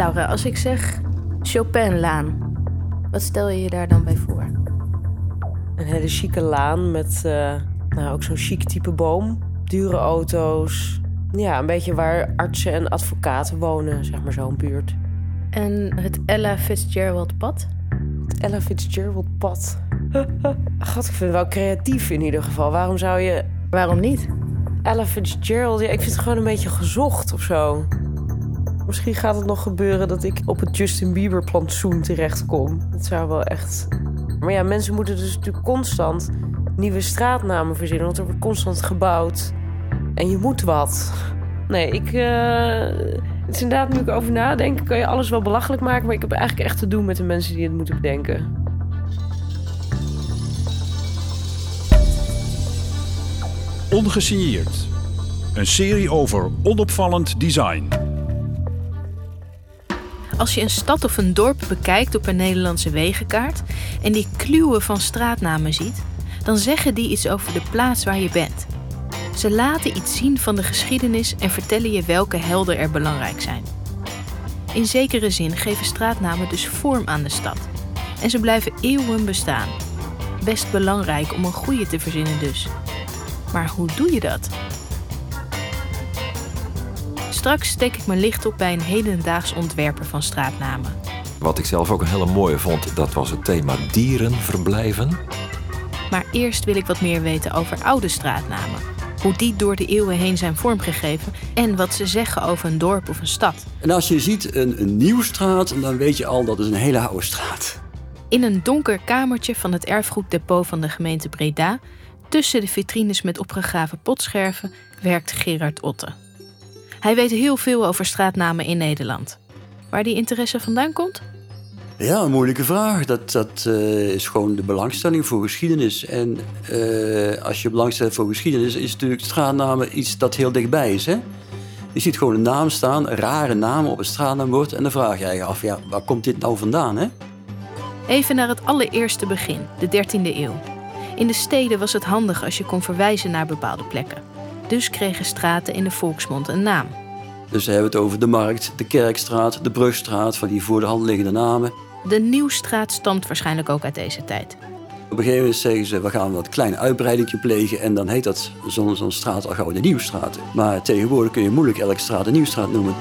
Laura, als ik zeg Chopinlaan, wat stel je je daar dan bij voor? Een hele chique laan met uh, nou, ook zo'n chic type boom. Dure auto's. Ja, een beetje waar artsen en advocaten wonen, zeg maar zo'n buurt. En het Ella Fitzgerald pad? Het Ella Fitzgerald pad. God, ik vind het wel creatief in ieder geval. Waarom zou je... Waarom niet? Ella Fitzgerald, ja, ik vind het gewoon een beetje gezocht of zo. Misschien gaat het nog gebeuren dat ik op het Justin Bieber plantsoen terechtkom. Dat zou wel echt... Maar ja, mensen moeten dus natuurlijk constant nieuwe straatnamen verzinnen. Want er wordt constant gebouwd. En je moet wat. Nee, ik... Uh... Het is inderdaad, nu ik over nadenk, kan je alles wel belachelijk maken. Maar ik heb eigenlijk echt te doen met de mensen die het moeten bedenken. Ongesigneerd. Een serie over onopvallend design. Als je een stad of een dorp bekijkt op een Nederlandse wegenkaart en die kluwen van straatnamen ziet, dan zeggen die iets over de plaats waar je bent. Ze laten iets zien van de geschiedenis en vertellen je welke helden er belangrijk zijn. In zekere zin geven straatnamen dus vorm aan de stad. En ze blijven eeuwen bestaan. Best belangrijk om een goede te verzinnen dus. Maar hoe doe je dat? Straks steek ik mijn licht op bij een hedendaags ontwerper van straatnamen. Wat ik zelf ook een hele mooie vond, dat was het thema dierenverblijven. Maar eerst wil ik wat meer weten over oude straatnamen. Hoe die door de eeuwen heen zijn vormgegeven en wat ze zeggen over een dorp of een stad. En als je ziet een, een nieuwe straat, dan weet je al dat is een hele oude straat. In een donker kamertje van het erfgoeddepot van de gemeente Breda, tussen de vitrines met opgegraven potscherven, werkt Gerard Otte. Hij weet heel veel over straatnamen in Nederland. Waar die interesse vandaan komt? Ja, een moeilijke vraag. Dat, dat uh, is gewoon de belangstelling voor geschiedenis. En uh, als je belangstelling voor geschiedenis, is natuurlijk straatnamen iets dat heel dichtbij is. Hè? Je ziet gewoon een naam staan, een rare naam op een straatnaambord. En dan vraag je je af, ja, waar komt dit nou vandaan? Hè? Even naar het allereerste begin, de 13e eeuw. In de steden was het handig als je kon verwijzen naar bepaalde plekken. Dus kregen straten in de volksmond een naam. Dus we hebben het over de Markt, de Kerkstraat, de Brugstraat, van die voor de hand liggende namen. De Nieuwstraat stamt waarschijnlijk ook uit deze tijd. Op een gegeven moment zeggen ze, we gaan wat klein uitbreiding plegen en dan heet dat zo'n zo straat al gauw de Nieuwstraat. Maar tegenwoordig kun je moeilijk elke straat een Nieuwstraat noemen.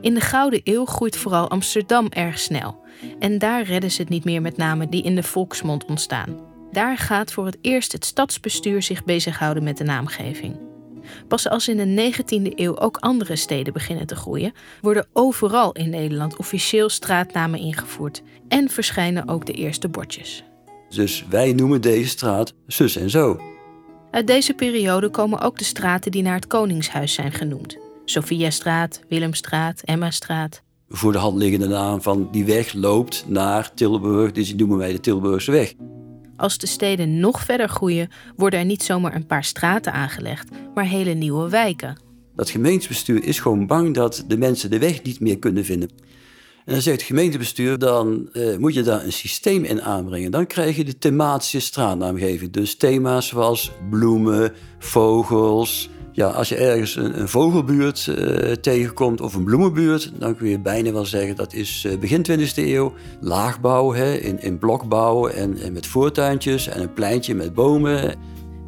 In de Gouden Eeuw groeit vooral Amsterdam erg snel. En daar redden ze het niet meer met namen die in de volksmond ontstaan. Daar gaat voor het eerst het stadsbestuur zich bezighouden met de naamgeving. Pas als in de 19e eeuw ook andere steden beginnen te groeien, worden overal in Nederland officieel straatnamen ingevoerd en verschijnen ook de eerste bordjes. Dus wij noemen deze straat zus en zo. Uit deze periode komen ook de straten die naar het Koningshuis zijn genoemd. Sophiastraat, Willemstraat, Emmastraat. Voor de hand liggende naam van die weg loopt naar Tilburg, dus die noemen wij de Tilburgse weg. Als de steden nog verder groeien, worden er niet zomaar een paar straten aangelegd, maar hele nieuwe wijken. Dat gemeentebestuur is gewoon bang dat de mensen de weg niet meer kunnen vinden. En dan zegt het gemeentebestuur, dan uh, moet je daar een systeem in aanbrengen. Dan krijg je de thematische straatnaamgeving. Dus thema's zoals bloemen, vogels, ja, als je ergens een, een vogelbuurt uh, tegenkomt of een bloemenbuurt, dan kun je bijna wel zeggen dat is uh, begin 20e eeuw. Laagbouw hè, in, in blokbouw en, en met voortuintjes en een pleintje met bomen.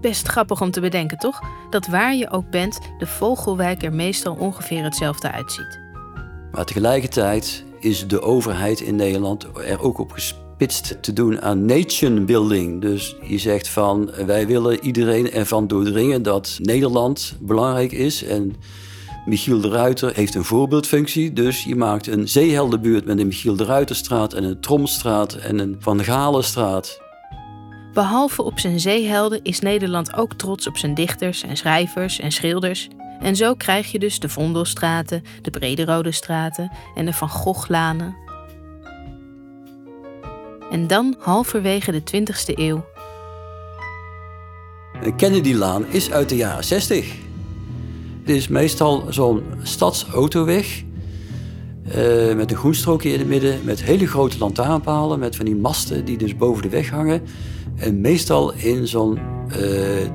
Best grappig om te bedenken, toch? Dat waar je ook bent, de vogelwijk er meestal ongeveer hetzelfde uitziet. Maar tegelijkertijd is de overheid in Nederland er ook op gespeeld te doen aan nation building. Dus je zegt van wij willen iedereen ervan doordringen dat Nederland belangrijk is. En Michiel de Ruiter heeft een voorbeeldfunctie. Dus je maakt een zeeheldenbuurt met een Michiel de Ruiterstraat en een Tromstraat en een Van Galenstraat. Behalve op zijn zeehelden is Nederland ook trots op zijn dichters en schrijvers en schilders. En zo krijg je dus de Vondelstraten, de Brederode straten en de Van Goghlanen en dan halverwege de 20e eeuw. Kennedy-laan is uit de jaren 60. Het is meestal zo'n stadsautoweg. Uh, met een groenstrookje in het midden, met hele grote lantaarnpalen, met van die masten die dus boven de weg hangen. En meestal in zo'n uh,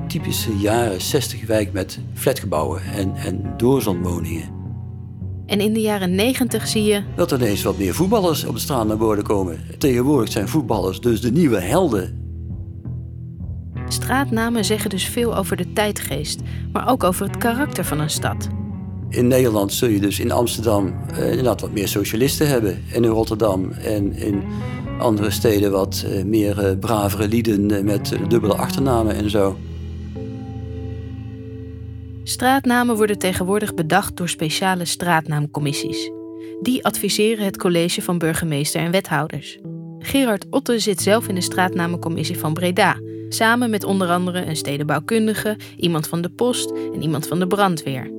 typische jaren 60 wijk met flatgebouwen en, en doorzonwoningen. En in de jaren 90 zie je dat er ineens wat meer voetballers op de straat naar boven komen. Tegenwoordig zijn voetballers dus de nieuwe helden. straatnamen zeggen dus veel over de tijdgeest, maar ook over het karakter van een stad. In Nederland zul je dus in Amsterdam eh, inderdaad wat meer socialisten hebben. En in Rotterdam en in andere steden wat eh, meer eh, bravere lieden met dubbele achternamen en zo. Straatnamen worden tegenwoordig bedacht door speciale straatnaamcommissies. Die adviseren het college van burgemeester en wethouders. Gerard Otte zit zelf in de straatnamencommissie van Breda, samen met onder andere een stedenbouwkundige, iemand van de post en iemand van de brandweer.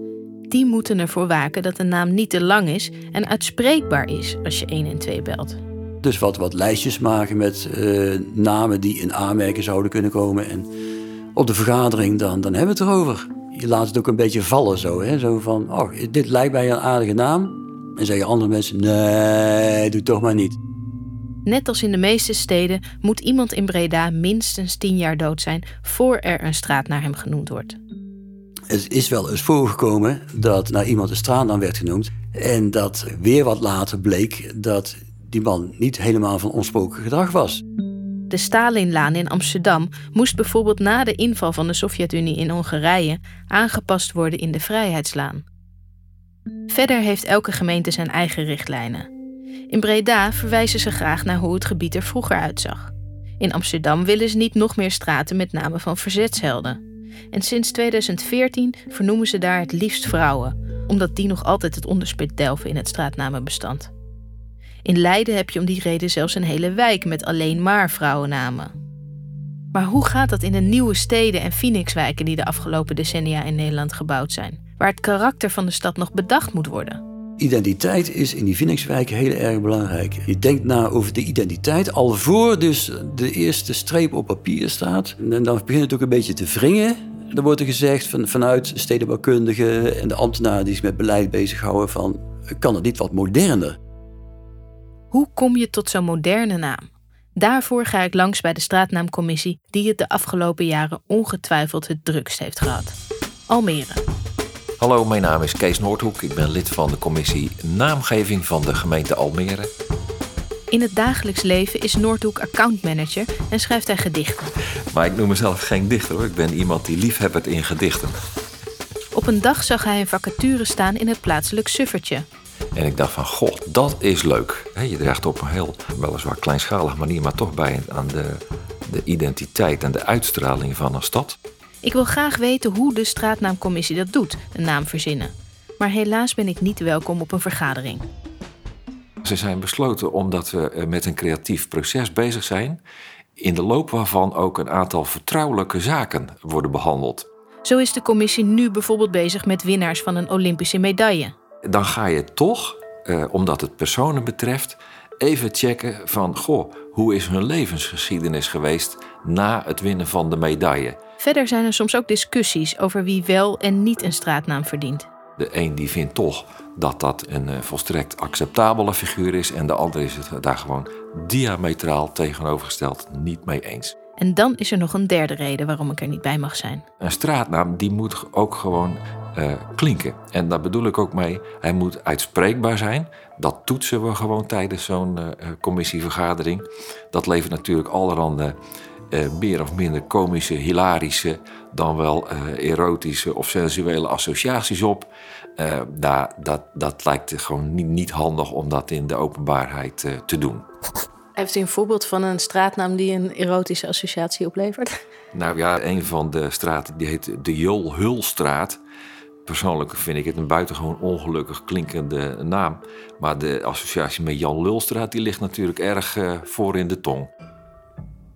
Die moeten ervoor waken dat de naam niet te lang is en uitspreekbaar is als je 112 belt. Dus wat, wat lijstjes maken met eh, namen die in aanmerking zouden kunnen komen. En op de vergadering dan, dan hebben we het erover. Je laat het ook een beetje vallen zo. Hè? Zo van, oh, dit lijkt mij een aardige naam. En zeggen andere mensen, nee, doe toch maar niet. Net als in de meeste steden moet iemand in Breda minstens 10 jaar dood zijn voor er een straat naar hem genoemd wordt. Het is wel eens voorgekomen dat naar iemand een straatnaam werd genoemd. En dat weer wat later bleek dat die man niet helemaal van ontsproken gedrag was. De Stalinlaan in Amsterdam moest bijvoorbeeld na de inval van de Sovjet-Unie in Hongarije aangepast worden in de Vrijheidslaan. Verder heeft elke gemeente zijn eigen richtlijnen. In Breda verwijzen ze graag naar hoe het gebied er vroeger uitzag. In Amsterdam willen ze niet nog meer straten met namen van verzetshelden. En sinds 2014 vernoemen ze daar het liefst vrouwen, omdat die nog altijd het onderspit delven in het straatnamenbestand. In Leiden heb je om die reden zelfs een hele wijk met alleen maar vrouwennamen. Maar hoe gaat dat in de nieuwe steden en Phoenixwijken die de afgelopen decennia in Nederland gebouwd zijn, waar het karakter van de stad nog bedacht moet worden? Identiteit is in die Phoenixwijk heel erg belangrijk. Je denkt na over de identiteit al voor dus de eerste streep op papier staat. En dan begint het ook een beetje te wringen. Er wordt er gezegd van, vanuit stedenbouwkundigen en de ambtenaren die zich met beleid bezighouden van... kan het niet wat moderner? Hoe kom je tot zo'n moderne naam? Daarvoor ga ik langs bij de straatnaamcommissie die het de afgelopen jaren ongetwijfeld het drukst heeft gehad. Almere. Hallo, mijn naam is Kees Noordhoek. Ik ben lid van de commissie Naamgeving van de gemeente Almere. In het dagelijks leven is Noordhoek accountmanager en schrijft hij gedichten. Maar ik noem mezelf geen dichter hoor. Ik ben iemand die liefhebbert in gedichten. Op een dag zag hij een vacature staan in het plaatselijk suffertje. En ik dacht van, god, dat is leuk. Je draagt op een heel, weliswaar kleinschalige manier, maar toch bij aan de, de identiteit en de uitstraling van een stad. Ik wil graag weten hoe de straatnaamcommissie dat doet, een naam verzinnen. Maar helaas ben ik niet welkom op een vergadering. Ze zijn besloten omdat we eh, met een creatief proces bezig zijn, in de loop waarvan ook een aantal vertrouwelijke zaken worden behandeld. Zo is de commissie nu bijvoorbeeld bezig met winnaars van een Olympische medaille. Dan ga je toch, eh, omdat het personen betreft, even checken van, goh, hoe is hun levensgeschiedenis geweest na het winnen van de medaille? Verder zijn er soms ook discussies over wie wel en niet een straatnaam verdient. De een die vindt toch dat dat een eh, volstrekt acceptabele figuur is en de ander is het daar gewoon diametraal tegenovergesteld niet mee eens. En dan is er nog een derde reden waarom ik er niet bij mag zijn. Een straatnaam die moet ook gewoon eh, klinken. En daar bedoel ik ook mee, hij moet uitspreekbaar zijn. Dat toetsen we gewoon tijdens zo'n eh, eh, commissievergadering. Dat levert natuurlijk allerhande eh, meer of minder komische, hilarische, dan wel erotische of sensuele associaties op. Daar, dat, dat lijkt gewoon niet, niet handig om dat in de openbaarheid te doen. Heeft u een voorbeeld van een straatnaam die een erotische associatie oplevert? Nou ja, een van de straten die heet de Jol Hulstraat. Persoonlijk vind ik het een buitengewoon ongelukkig klinkende naam. Maar de associatie met Jan Lulstraat die ligt natuurlijk erg eh, voor in de tong.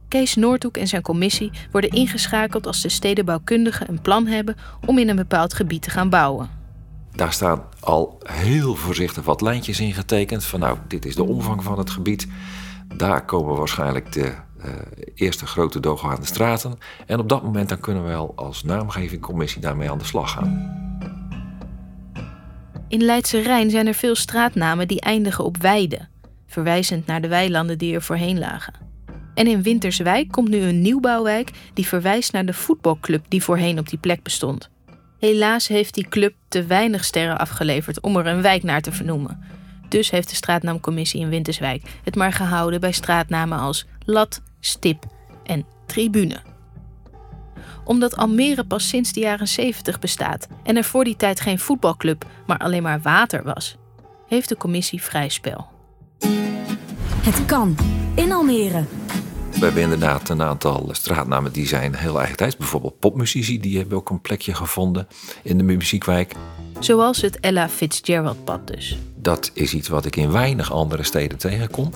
Kees Noordhoek en zijn commissie worden ingeschakeld als de stedenbouwkundigen een plan hebben om in een bepaald gebied te gaan bouwen. Daar staan al heel voorzichtig wat lijntjes in getekend. Van nou, dit is de omvang van het gebied. Daar komen waarschijnlijk de eh, eerste grote doorgaande straten. En op dat moment dan kunnen we wel als naamgevingcommissie daarmee aan de slag gaan. In Leidse Rijn zijn er veel straatnamen die eindigen op weide, verwijzend naar de weilanden die er voorheen lagen. En in Winterswijk komt nu een nieuwbouwwijk die verwijst naar de voetbalclub die voorheen op die plek bestond. Helaas heeft die club te weinig sterren afgeleverd om er een wijk naar te vernoemen. Dus heeft de straatnaamcommissie in Winterswijk het maar gehouden bij straatnamen als Lat, Stip en Tribune. Omdat Almere pas sinds de jaren 70 bestaat en er voor die tijd geen voetbalclub, maar alleen maar water was, heeft de commissie vrij spel. Het kan in Almere. We hebben inderdaad een aantal straatnamen die zijn heel eigentijds. Bijvoorbeeld popmuzici, die hebben ook een plekje gevonden in de muziekwijk. Zoals het Ella Fitzgerald-pad dus. Dat is iets wat ik in weinig andere steden tegenkom.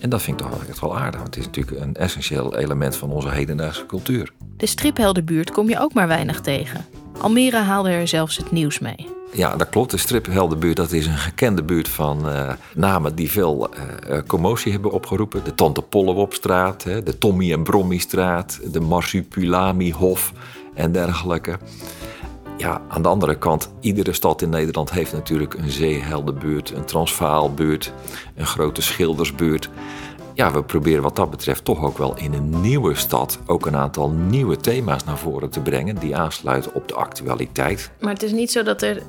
En dat vind ik toch echt wel aardig. Want het is natuurlijk een essentieel element van onze hedendaagse cultuur. De stripheldenbuurt kom je ook maar weinig tegen. Almere haalde er zelfs het nieuws mee. Ja, dat klopt. De stripheldenbuurt dat is een gekende buurt van eh, namen die veel uh, commotie hebben opgeroepen. De Tante Pollewopstraat, de Tommy en Brommystraat, de Marsupilami-hof en dergelijke. Ja, aan de andere kant, iedere stad in Nederland heeft natuurlijk een zeeheldenbuurt, een transvaalbuurt, een grote schildersbuurt. Ja, we proberen wat dat betreft toch ook wel in een nieuwe stad ook een aantal nieuwe thema's naar voren te brengen die aansluiten op de actualiteit. Maar het is niet zo dat er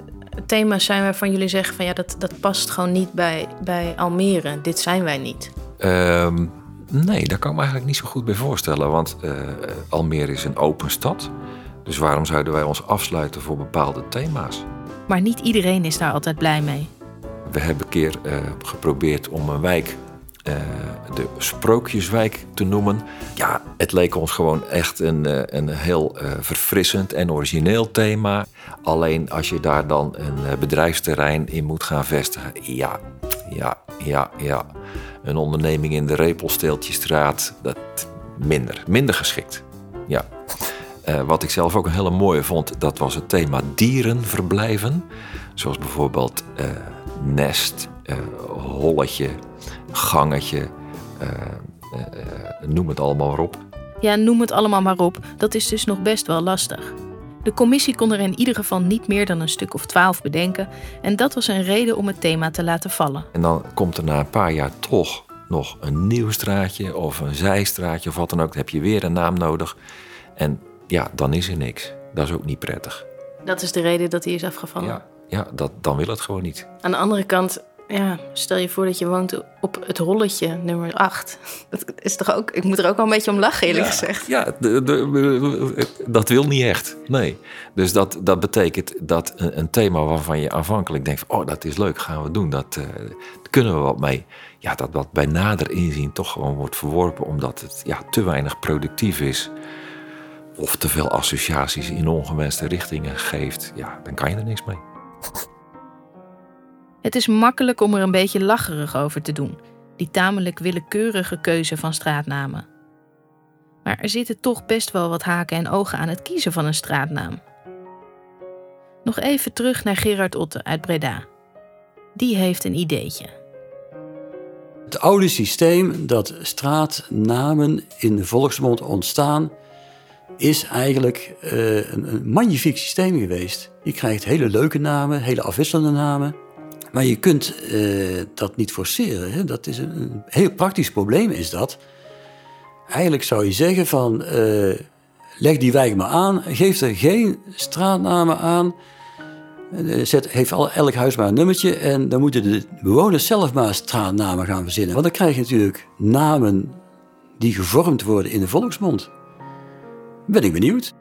thema's zijn waarvan jullie zeggen van ja, dat, dat past gewoon niet bij, bij Almere. Dit zijn wij niet. Ehm, nee, daar kan ik me eigenlijk niet zo goed bij voorstellen. Want uh, Almere is een open stad. Dus waarom zouden wij ons afsluiten voor bepaalde thema's? Maar niet iedereen is daar altijd blij mee. We hebben een keer uh, geprobeerd om een wijk uh, de Sprookjeswijk te noemen. Ja, het leek ons gewoon echt een, uh, een heel uh, verfrissend en origineel thema. Alleen als je daar dan een bedrijfsterrein in moet gaan vestigen, ja, ja, ja, ja. Een onderneming in de Repelsteeltjestraat, dat minder, minder geschikt. Ja. wat ik zelf ook een hele mooie vond, dat was het thema dierenverblijven. Zoals bijvoorbeeld nest, holletje, gangetje, uh, uh, noem het allemaal maar op. Ja, noem het allemaal maar op. Dat is dus nog best wel lastig. De commissie kon er in ieder geval niet meer dan een stuk of twaalf bedenken. En dat was een reden om het thema te laten vallen. En dan komt er na een paar jaar toch nog een nieuw straatje of een zijstraatje of wat dan ook. Dan heb je weer een naam nodig. En ja, dan is er niks. Dat is ook niet prettig. Dat is de reden dat hij is afgevallen? Ja, ja dat, dan wil het gewoon niet. Aan de andere kant, ja, stel je voor dat je woont op het rolletje nummer 8. Dat is toch ook, ik moet er ook wel een beetje om lachen, eerlijk ja, gezegd. Ja, de, de, dat wil niet echt. Nee. Dus dat, dat betekent dat een, een, thema waarvan je aanvankelijk denkt: oh, dat is leuk, gaan we doen, dat, uh, daar kunnen we wat mee. Ja, dat dat bij nader inzien toch gewoon wordt verworpen omdat het ja, te weinig productief is. Of te veel associaties in ongewenste richtingen geeft. Ja, dan kan je er niks mee. Het is makkelijk om er een beetje lacherig over te doen, die tamelijk willekeurige keuze van straatnamen. Maar er zitten toch best wel wat haken en ogen aan het kiezen van een straatnaam. Nog even terug naar Gerard Otte uit Breda. Die heeft een ideetje. Het oude systeem dat straatnamen in de volksmond ontstaan, is eigenlijk uh, een, een magnifiek systeem geweest. Je krijgt hele leuke namen, hele afwisselende namen. Maar je kunt uh, dat niet forceren. Hè? Dat is een, een, heel praktisch probleem, is dat. Eigenlijk zou je zeggen van, uh, leg die wijk maar aan, geef er geen straatnamen aan. Heeft al, elk huis maar een nummertje en dan moeten de bewoners zelf maar straatnamen gaan verzinnen. Want dan krijg je natuurlijk namen die gevormd worden in de volksmond. Ben ik benieuwd.